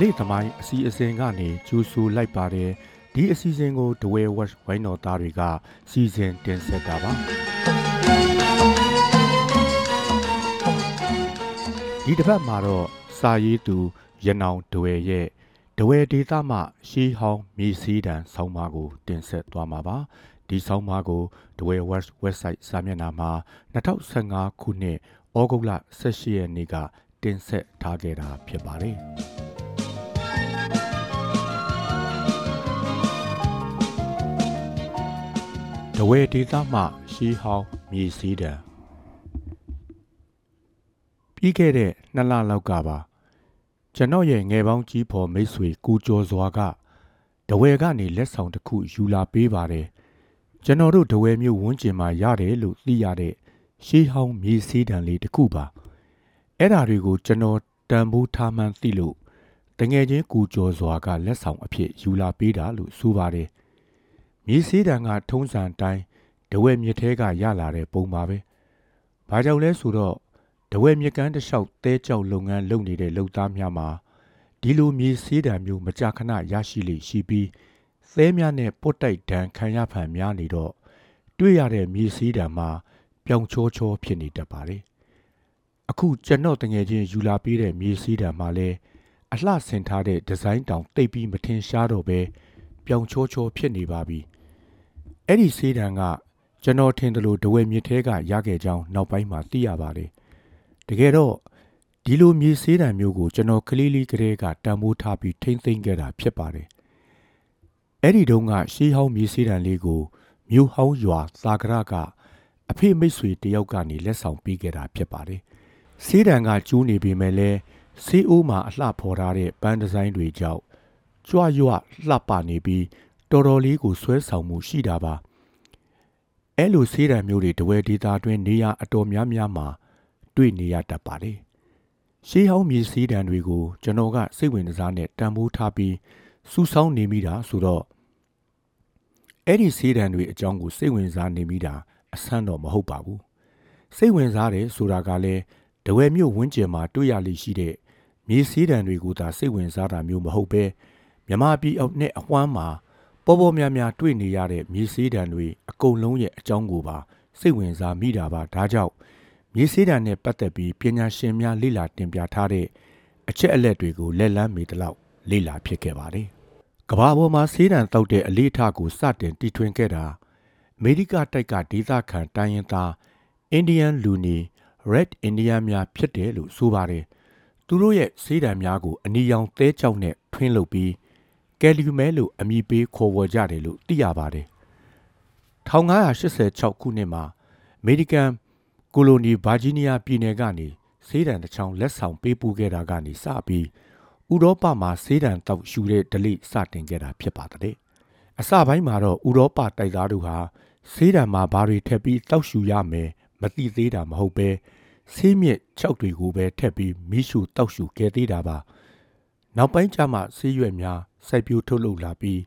ဒလိသမိုင်းအစီအစဉ်ကနေကျူဆူလိုက်ပါတယ်ဒီအစီအစဉ်ကိုဒဝဲဝက်ဝိုင်းတော်သားတွေကစီစဉ်တင်ဆက်တာပါဒီတစ်ပတ်မှာတော့စာရေးသူရနောင်ဒဝဲရဲ့ဒဝဲဒေတာမှရှီဟောင်းမြေစည်းတံဆောင်းပါးကို တင်ဆက်သွားမှာပါဒီဆောင်းပါးကိုဒဝဲ West website စာမျက်နှာမှာ2015ခုနှစ်ဩဂုတ်လ18ရက်နေ့ကတင်ဆက်ထားခဲ့တာဖြစ်ပါတယ်။ ဒဝဲဒေသမှရှီဟောင်းမြေစည်းတံပြီးခဲ့တဲ့နှစ်လလောက်ကပါကျွန်တော်ရဲ့ငယ်ပေါင်းကြီးဖော်မိတ်ဆွေကူကျော်စွာကဒဝဲကနေလက်ဆောင်တစ်ခုယူလာပေးပါတယ်။ကျွန်တော်တို့ဒဝဲမျိုးဝန်းကျင်မှာရတယ်လို့သိရတဲ့ရှီဟောင်းမြေစည်းတံလေးတစ်ခုပါ။အဲ့ဓာတွေကိုကျွန်တော်တန်ဖိုးထားမှန်းသိလို့ တငယ်ချင်းကူကျော်စွာကလက်ဆောင်အဖြစ်ယူလာပေးတာလို့ဆိုပါတယ်။မြေစည်းတံကထုံးစံတိုင်းဒဝဲမြစ်ထဲကရလာတဲ့ပုံပါပဲ။ဘာကြောင့်လဲဆိုတော့ဒဝဲမြစ်ကမ်းတစ်လျှောက်တဲကြောက်လုပ်ငန်းလုပ်နေတဲ့လုပ်သားများမှာဒီလိုမြေစည်းတံမျိုးမကြာခဏရရှိလေရှိပြီးသဲများနဲ့ပုတ်တိုက်ဒဏ်ခံရဖန်များနေတော့တွေ့ရတဲ့မြေစည်းတံမှာပြောင်ချောချောဖြစ်နေတတ်ပါတယ်။အခုကျွန်တော်တငယ်ချင်းယူလာပေးတဲ့မြေစည်းတံမှာလဲ အလှဆင်ထားတဲ့ဒီဇိုင်းတောင်တိတ်ပြီးမထင်ရှားတော့ပဲပြောင်ချောချောဖြစ်နေပါပြီ။အဲ့ဒီစည်းတံကကျွန်တော်ထင်တယ်လို့ဒဝဲမြစ်ထဲကရခဲ့ကြောင်းနောက်ပိုင်းမှာသိရပါတယ်။တကယ်တော့ဒီလိုမြေစည်းတံမျိုးကိုကျွန်တော်ကလေးလေးကလေးကတံမိုးထားပြီးထိမ့်သိမ့်ခဲ့တာဖြစ်ပါတယ်။အဲ့ဒီတုန်းကရှေးဟောင်းမြေစည်းတံလေးကိုမြို့ဟောင်းရွာသာကရကအဖေမိတ်ဆွေတယောက်ကနေလက်ဆောင်ပေးခဲ့တာဖြစ်ပါတယ်။စည်းတံကကျိုးနေပေမဲ့လည်း ဆေးအိုးမှာအလှဖော်ထားတဲ့ပန်းဒီဇိုင်းတွေကြောင့်ကြွရွလှပနေပြီးတော်တော်လေးကိုဆွဲဆောင်မှုရှိတာပါ။အဲ့လိုဆေးတံမျိုးတွေတဝဲဒေတာတွင်နေရအတော်များများမှာတွေ့နေရတတ်ပါတယ်။ရှေးဟောင်းမြေစည်းတံတွေကိုကျွန်တော်ကစိတ်ဝင်စားနဲ့တံမိုးထားပြီးစူးစောင်းနေမိတာဆိုတော့အဲ့ဒီစည်းတံတွေအကြောင်းကိုစိတ်ဝင်စားနေမိတာအဆန်းတော့မဟုတ်ပါဘူး။စိတ်ဝင်စားတယ်ဆိုတာကလည်းတဝဲမြို့ဝန်းကျင်မှာတွေ့ရလိရှိတဲ့ မြေစည်းတံတွေကိုသာစိတ်ဝင်စားတာမျိုးမဟုတ်ပဲမြမပြည်အောက်နဲ့အဝမ်းမှာပေါ်ပေါ်များများတွေ့နေရတဲ့မြေစည်းတံတွေအကုန်လုံးရဲ့အကြောင်းကိုပါစိတ်ဝင်စားမိတာပါဒါကြောင့်မြေစည်းတံနဲ့ပတ်သက်ပြီးပညာရှင်များလေ့လာတင်ပြထားတဲ့အချက်အလက်တွေကိုလက်လန်းမိတလောက်လေ့လာဖြစ်ခဲ့ပါတယ်။ကဘာပေါ်မှာစေးတံတောက်တဲ့အလေးထားကိုစတင်တီထွင်ခဲ့တာအမေရိကတိုက်ကဒေသခံတိုင်းရင်းသားအင်ဒီယန်လူနီ Red Indian များဖြစ်တယ်လို့ဆိုပါတယ်။ သူတို့ရဲ့စေးတံများကိုအနီရောင်သဲကြောက်နဲ့ထွင်းလုပ်ပြီးကယ်လီမဲလို့အမည်ပေးခေါ်ဝေါ်ကြတယ်လို့သိရပါတယ်။1586ခုနှစ်မှာအမေရိကန်ကိုလိုနီဗာဂျီးနီးယားပြည်နယ်ကနေဆေးတံတစ်ချောင်းလက်ဆောင်ပေးပို့ခဲ့တာကနေစပြီးဥရောပမှာဆေးတံတောက်ရှူတဲ့ဒလိစတင်ခဲ့တာဖြစ်ပါတယ်။အစပိုင်းမှာတော့ဥရောပတိုက်သားတို့ဟာဆေးတံမှာဘာတွေထည့်ပြီးတောက်ရှူရမယ်မသိသေးတာမဟုတ်ပဲ ဆေးမြစ်၆တွေကိုပဲထည့်ပြီးမိရှုတောက်ရှူခဲ့သေးတာပါ။နောက်ပိုင်းကျမှဆေးရွက်များစိုက်ပျိုးထုတ်လုပ်လာပြီး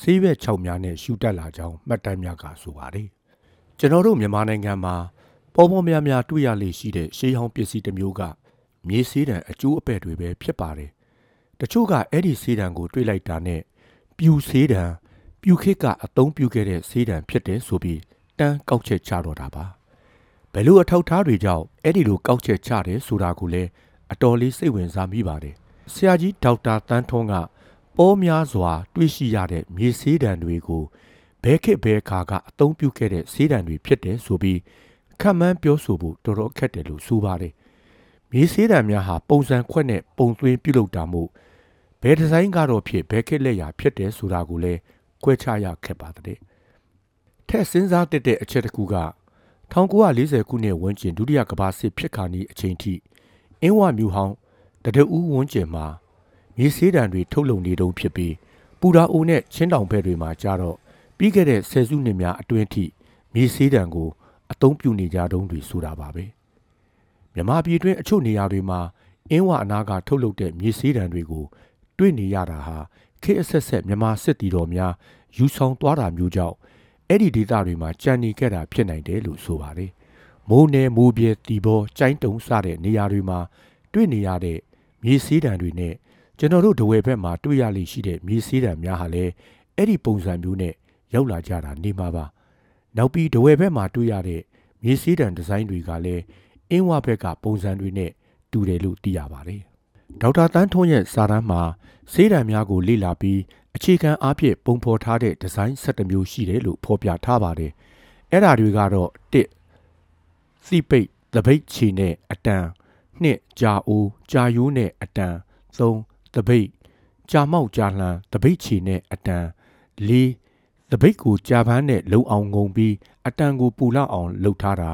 ဆေးရွက်၆များနဲ့ရှူတက်လာကြောင်းမှတ်တမ်းများကဆိုပါတယ်။ကျွန်တော်တို့မြန်မာနိုင်ငံမှာပေါ်ပေါ်များများတွေ့ရလေရှိတဲ့ရှေးဟောင်းပစ္စည်းတစ်မျိုးကမြေစည်းတံအကျိုးအပဲ့တွေပဲဖြစ်ပါတယ်။တချို့ကအဲ့ဒီစည်းတံကိုတွေးလိုက်တာနဲ့ပြူစည်းတံပြူခစ်ကအသုံးပြုခဲ့တဲ့စည်းတံဖြစ်တယ်ဆိုပြီးတန်းကောက်ချက်ချတော့တာပါ။ ဘယ်လိုအထောက်ထားတွေကြောင့်အဲ့ဒီလိုကောက်ချက်ချတယ်ဆိုတာကိုလည်းအတော်လေးစိတ်ဝင်စားမိပါတယ်။ဆရာကြီးဒေါက်တာတန်းထွန်းကပေါ်များစွာ တွေ့ရှိရတဲ့မြေစည်းတံတွေကိုဘဲခစ်ဘဲခါကအသုံးပြုခဲ့တဲ့စည်းတံတွေဖြစ်တယ်ဆိုပြီးခံမှန်းပြောဆိုဖို့တော်တော်ခက်တယ်လို့ဆိုပါတယ်။မြေဆေးတံများဟာပုံစံခွက်နဲ့ပုံသွင်းပြုလုပ်တာမို့ဘယ်ဒီဇိုင်းကတော့ဖြစ်ဘယ်ခက်လက်ရာဖြစ်တယ်ဆိုတာကိုလည်းကွဲခြားရခက်ပါတဲ့။ထက်စဉ်းစားတဲ့အချက်တစ်ခုက 1940ခုနှစ်ဝန်းကျင်ဒုတိယကမ္ဘာစစ်ဖြစ်ခါနီးအချိန်ထိအင်းဝမျိုးဟောင်းတဒအူးဝန်းကျင်မှာမြေဆေးတံတွေထုတ်လုပ်နေတုန်းဖြစ်ပြီးပူရာအိုနဲ့ချင်းတောင်ဘက်တွေမှာကြတော့ပြီးခဲ့တဲ့ဆယ်စုနှစ်များအတွင်းထိမြေဆေးတံကိုအသုံးပြုနေကြတုံးတွေဆိုတာပါပဲမြမပြည်တွင်းအချို့နေရာတွေမှာအင်းဝအနာကထုတ်လုပ်တဲ့မြေစည်းတံတွေကို တွေ့နေရတာဟာခေတ်အဆက်ဆက်မြမစစ်တီတော်များယူဆောင်သွားတာမျိုးကြောင့် အဲ့ဒီဒေသတွေမှာကြံနေခဲ့တာဖြစ်နိုင်တယ်လို့ဆိုပါတယ်မိုးနယ်မိုးပြဲတီဘောကျိုင်းတုံစတဲ့နေရာတွေမှာတွေ့နေရတဲ့မြေစည်းတံတွေနဲ့ကျွန်တော်တို့ဒဝဲဘက်မှာတွေ့ရလိမ့်ရှိတဲ့မြေစည်းတံများဟာလည်းအဲ့ဒီပုံစံမျိုးနဲ့ရောက်လာကြတာနေမှာပါနောက်ပြီးဒဝဲဘက်မှာတွေ့ရတဲ့မြေစည်းတံဒီဇိုင်းတွေကလည်းအင်းဝဘက်ကပုံစံတွေနဲ့တူတယ်လို့သိရပါတယ် ဒေါက်တာတန်းထွန်းရဲ့စာတမ်းမှာစေးတံများကိုလေ့လာပြီးအခြေခံအားဖြင့်ပုံဖော်ထားတဲ့ဒီဇိုင်း17မျိုးရှိတယ်လို့ဖော်ပြထားပါတယ်အဲ့ဒါတွေကတော့1စီပိတ်သပိတ်ချီနဲ့အတန်2ကြာအိုးကြာယိုးနဲ့အတန်3သပိတ်ကြာမောက်ကြာလှန်သပိတ်ချီနဲ့အတန်4သပိတ်ကိုကြာပန်းနဲ့လုံအောင်ငုံပြီးအတန်ကိုပူလောက်အောင်လှုပ်ထားတာ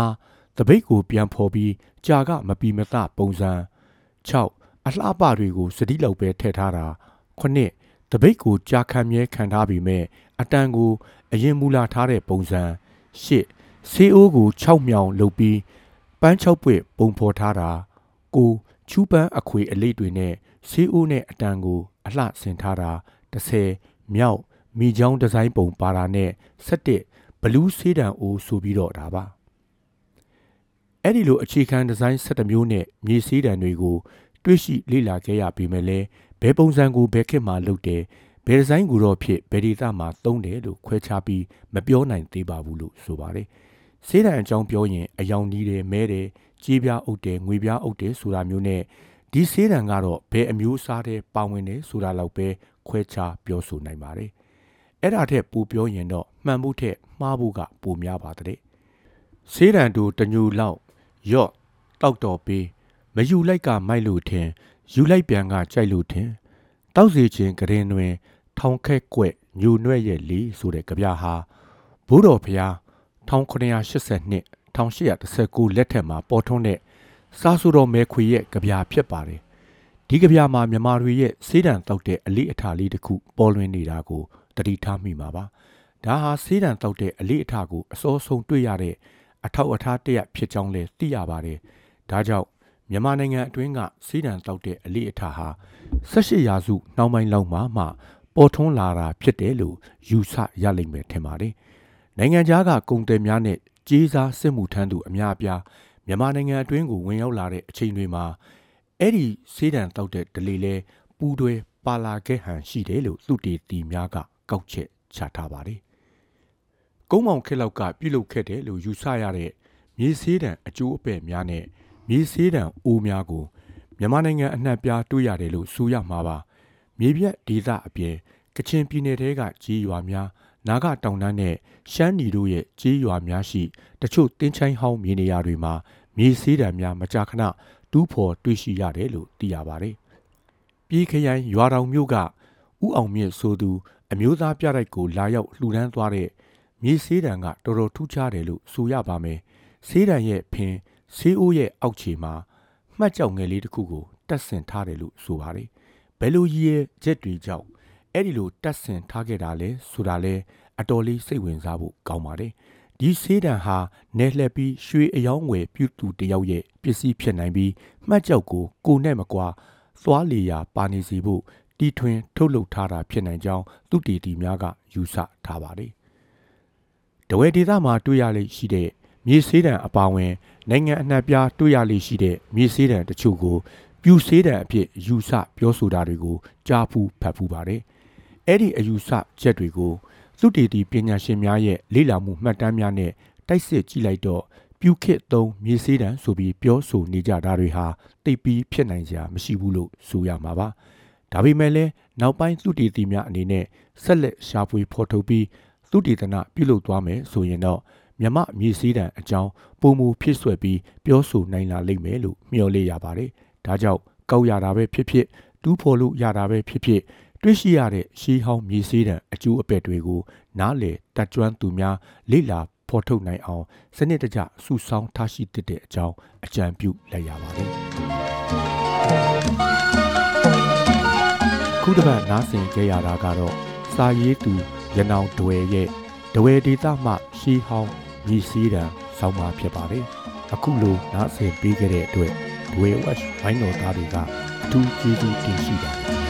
5သပိတ်ကိုပြန်ဖော်ပြီးကြာကမပီမသပုံစံ6 အလှပတွေကိုစတိလောက်ပဲထည့်ထားတာ9တပိတ်ကိုကြာခံမြဲခံထားပြီးမဲ့အတန်ကိုအရင်မူလာထားတဲ့ပုံစံ8ဆေးအိုးကို6မြောင်လုပ်ပြီးပန်း6ပွေပုံဖော်ထားတာ9ချူပန်းအခွေအလေးတွေနဲ့ဆေးအိုးနဲ့အတန်ကို အလှဆင်ထားတာ10မြောက်မိချောင်းဒီဇိုင်းပုံပါတာနဲ့17ဘလူးဆေးတံအိုးဆိုပြီးတော့တာပါ အဲ့ဒီလိုအခြေခံဒီဇိုင်း17မျိုးနဲ့မြေစည်းတံတွေကိုတွေ့ရှိလေ့လာခဲ့ရပြီးမဲ့လဲဘယ်ပုံစံကိုဘယ်ခေတ်မှာလုပ်တယ်ဘယ်ဒီဇိုင်းကိုတော့ဖြစ်ဘယ်ဒေတာမှာသုံးတယ်လို့ခွဲခြားပြီးမပြောနိုင်သေးပါဘူးလို့ဆိုပါတယ်ဆေးတံအကြောင်းပြောရင်အယောင်နီးတယ်မဲတယ်ကြီးပြားအုပ်တယ်ငွေပြားအုပ်တယ်ဆိုတာမျိုးနဲ့ဒီဆေးတံကတော့ဘယ်အမျိုးအစားတဲ့ပါဝင်တယ်ဆိုတာလောက်ပဲခွဲခြားပြောဆိုနိုင်ပါတယ်အဲ့ဒါထက်ပိုပြောရင်တော့မှန်မှုထက်မှားဖို့ကပိုများပါတဲ့ဆေးတံတို့တညူလောက် ယော့တောက်တော်ပေးမယူလိုက်ကမိုက်လို့ထင်ယူလိုက်ပြန်ကကြိုက်လို့ထင်တောက်စီချင်းကရင်တွင် ထောင်ခက်ကွက်ညူနွဲ့ရဲ့လီဆိုတဲ့ကြပြဟာဘိုးတော်ဖျား1982 1819လက်ထက်မှာပေါ်ထွန်းတဲ့စာဆူတော်မဲခွေရဲ့ကြပြဖြစ်ပါတယ်ဒီကြပြမှာမြန်မာတွေရဲ့စေးတံတောက်တဲ့အလေးအထားလေးတစ်ခုပေါ်လွင်နေတာကိုတတိထားမိမှာပါဒါဟာစေးတံတောက်တဲ့အလေးအထားကိုအစောဆုံးတွေ့ရတဲ့ အထောက်အထားတရဖြစ်ကြောင်းလည်းသိရပါတယ်ဒါကြောင့်မြန်မာနိုင်ငံအတွင်းကစီးတံတောက်တဲ့အလေးအထားဟာ18ရာစုနှောင်းပိုင်းလောက်မှမှပေါ်ထွန်းလာတာဖြစ်တယ်လို့ယူဆရလိမ့်မယ်ထင်ပါတယ်။နိုင်ငံခြားကကုန်တယ်များနဲ့ကြေးစားစစ်မှုထမ်းသူအများအပြားမြန်မာနိုင်ငံအတွင်းကိုဝင်ရောက်လာတဲ့အချိန်တွေမှာအဲ့ဒီစေးတံတောက်တဲ့ဒလီလဲပူးတွဲပါလာခဲ့ဟန်ရှိတယ်လို့သူတေတီများကကောက်ချက်ချထားပါတယ်။ ကုန်းမောင်ခက်လောက်ကပြုလုပ်ခဲ့တယ်လို့ယူဆရတဲ့မြေစေးတံအကျိုးအပဲ့များနဲ့မြေဆေးတံအိုးများကိုမြန်မာနိုင်ငံအနှံ့ပြားတွေ့ရတယ်လို့ဆိုရမှာပါမြေပြက်ဒေသအပြင်ကချင်ပြည်နယ်ထဲကကြီးရွာများနာဂတောင်တန်းနဲ့ရှမ်းနီတို့ရဲ့ကြီးရွာများရှိတချို့တင်းချိုင်းဟောင်းမြေနေရာတွေမှာမြေဆေးတံများမကြာခဏတူးဖော်တွေ့ရှိရတယ်လို့သိရပါတယ်ပြည်ခရိုင်ရွာတော်မြို့ကဥအောင်မြင့်ဆိုသူ အမျိုးသားပြတိုက်ကိုလာရောက်လှူဒန်းသွားတဲ့ မြေဆေးတံကတော်တော်ထူးခြားတယ်လို့ဆိုရပါမယ်ဆေးတံရဲ့ဖင်ဆေးအိုးရဲ့အောက်ခြေမှာမှတ်ကြောက်ငယ်လေးတစ်ခုကိုတက်ဆင်ထားတယ်လို့ဆိုပါတယ်ဘယ်လိုရည်ရဲ့ချက်တွေကြောင့်အဲ့ဒီလိုတက်ဆင်ထားခဲ့တာလဲဆိုတာလဲအတော်လေးစိတ်ဝင်စားဖို့ကောင်းပါတယ်ဒီဆေးတံဟာနယ်လှက်ပြီးရွှေအယောင်းဝယ်ပြုသူတယောက်ရဲ့ပစ္စည်းဖြစ်နိုင်ပြီးမှတ်ကြောက်ကိုကိုနဲ့မကွာသွားလီယာပါနေစီဖို့တီထွင်ထုတ်လုပ်ထားတာဖြစ်နိုင်ကြောင်းသူတီတီများကယူဆထားပါတယ် တဝဲဒေသမှာတွေ့ရလိမ့်ရှိတဲ့မြေဆေးတံအပါဝင် နိုင်ငံအနှံ့ပြားတွေ့ရလေရှိတဲ့မြေဆေးတံတချို့ကိုပြူဆေးတံအဖြစ်ယူဆပြောဆိုတာတွေကိုကြားဖူးဖတ်ဖူးပါတယ်။အဲ့ဒီအယူဆချက်တွေကိုသုတေသီပညာရှင်များရဲ့လေ့လာမှုမှတ်တမ်းများနဲ့တိုက်စစ်ကြည့်လိုက်တော့ပြူခစ်သုံးမြေဆေးတံဆိုပြီးပြောဆိုနေကြတာတွေဟာတိတ်ပြီးဖြစ်နိုင်စရာမရှိဘူးလို့ဆိုရမှာပါ။ဒါပေမဲ့လည်းနောက်ပိုင်းသုတေသီများအနေနဲ့ဆက်လက်ရှာဖွေဖော်ထုတ်ပြီး သုတေသနပြုလုပ်သွားမယ်ဆိုရင်တော့မြမမြေစည်းတံအကြောင်းပုံမူဖြစ်ဆွဲပြီးပြောဆိုနိုင်လာလိမ့်မယ်လို့မျှော်လင့်ရပါတယ်။ဒါကြောင့်ကောက်ရတာပဲဖြစ်ဖြစ်တူးဖော်လို့ရတာပဲဖြစ်ဖြစ်တွေ့ရှိရတဲ့ရှီးဟောင်းမြေစည်းတံအကျိုးအပဲ့တွေကိုနားလေတက်ကျွမ်းသူများလေ့လာဖော်ထုတ်နိုင်အောင်စနစ်တကျစုဆောင်းထားရှိတဲ့အကြောင်းအကြံပြုလိုက်ရပါတယ်။ခုတစ်ပတ်နားဆင်ကြရတာကတော့စာရေးသူ ရနောင်ဒွယ်ရဲ့ဒွယ်ဒေတာမှရှီးဟောင်းမြည်စည်းတံဆောင်းပါဖြစ်ပါတယ်။အခုလိုနားဆင်ပေးခဲ့တဲ့အတွက် Dway Watch ဘိုင်းတော်သားတွေကအထူးကျေးဇူးတင်ရှိပါတယ်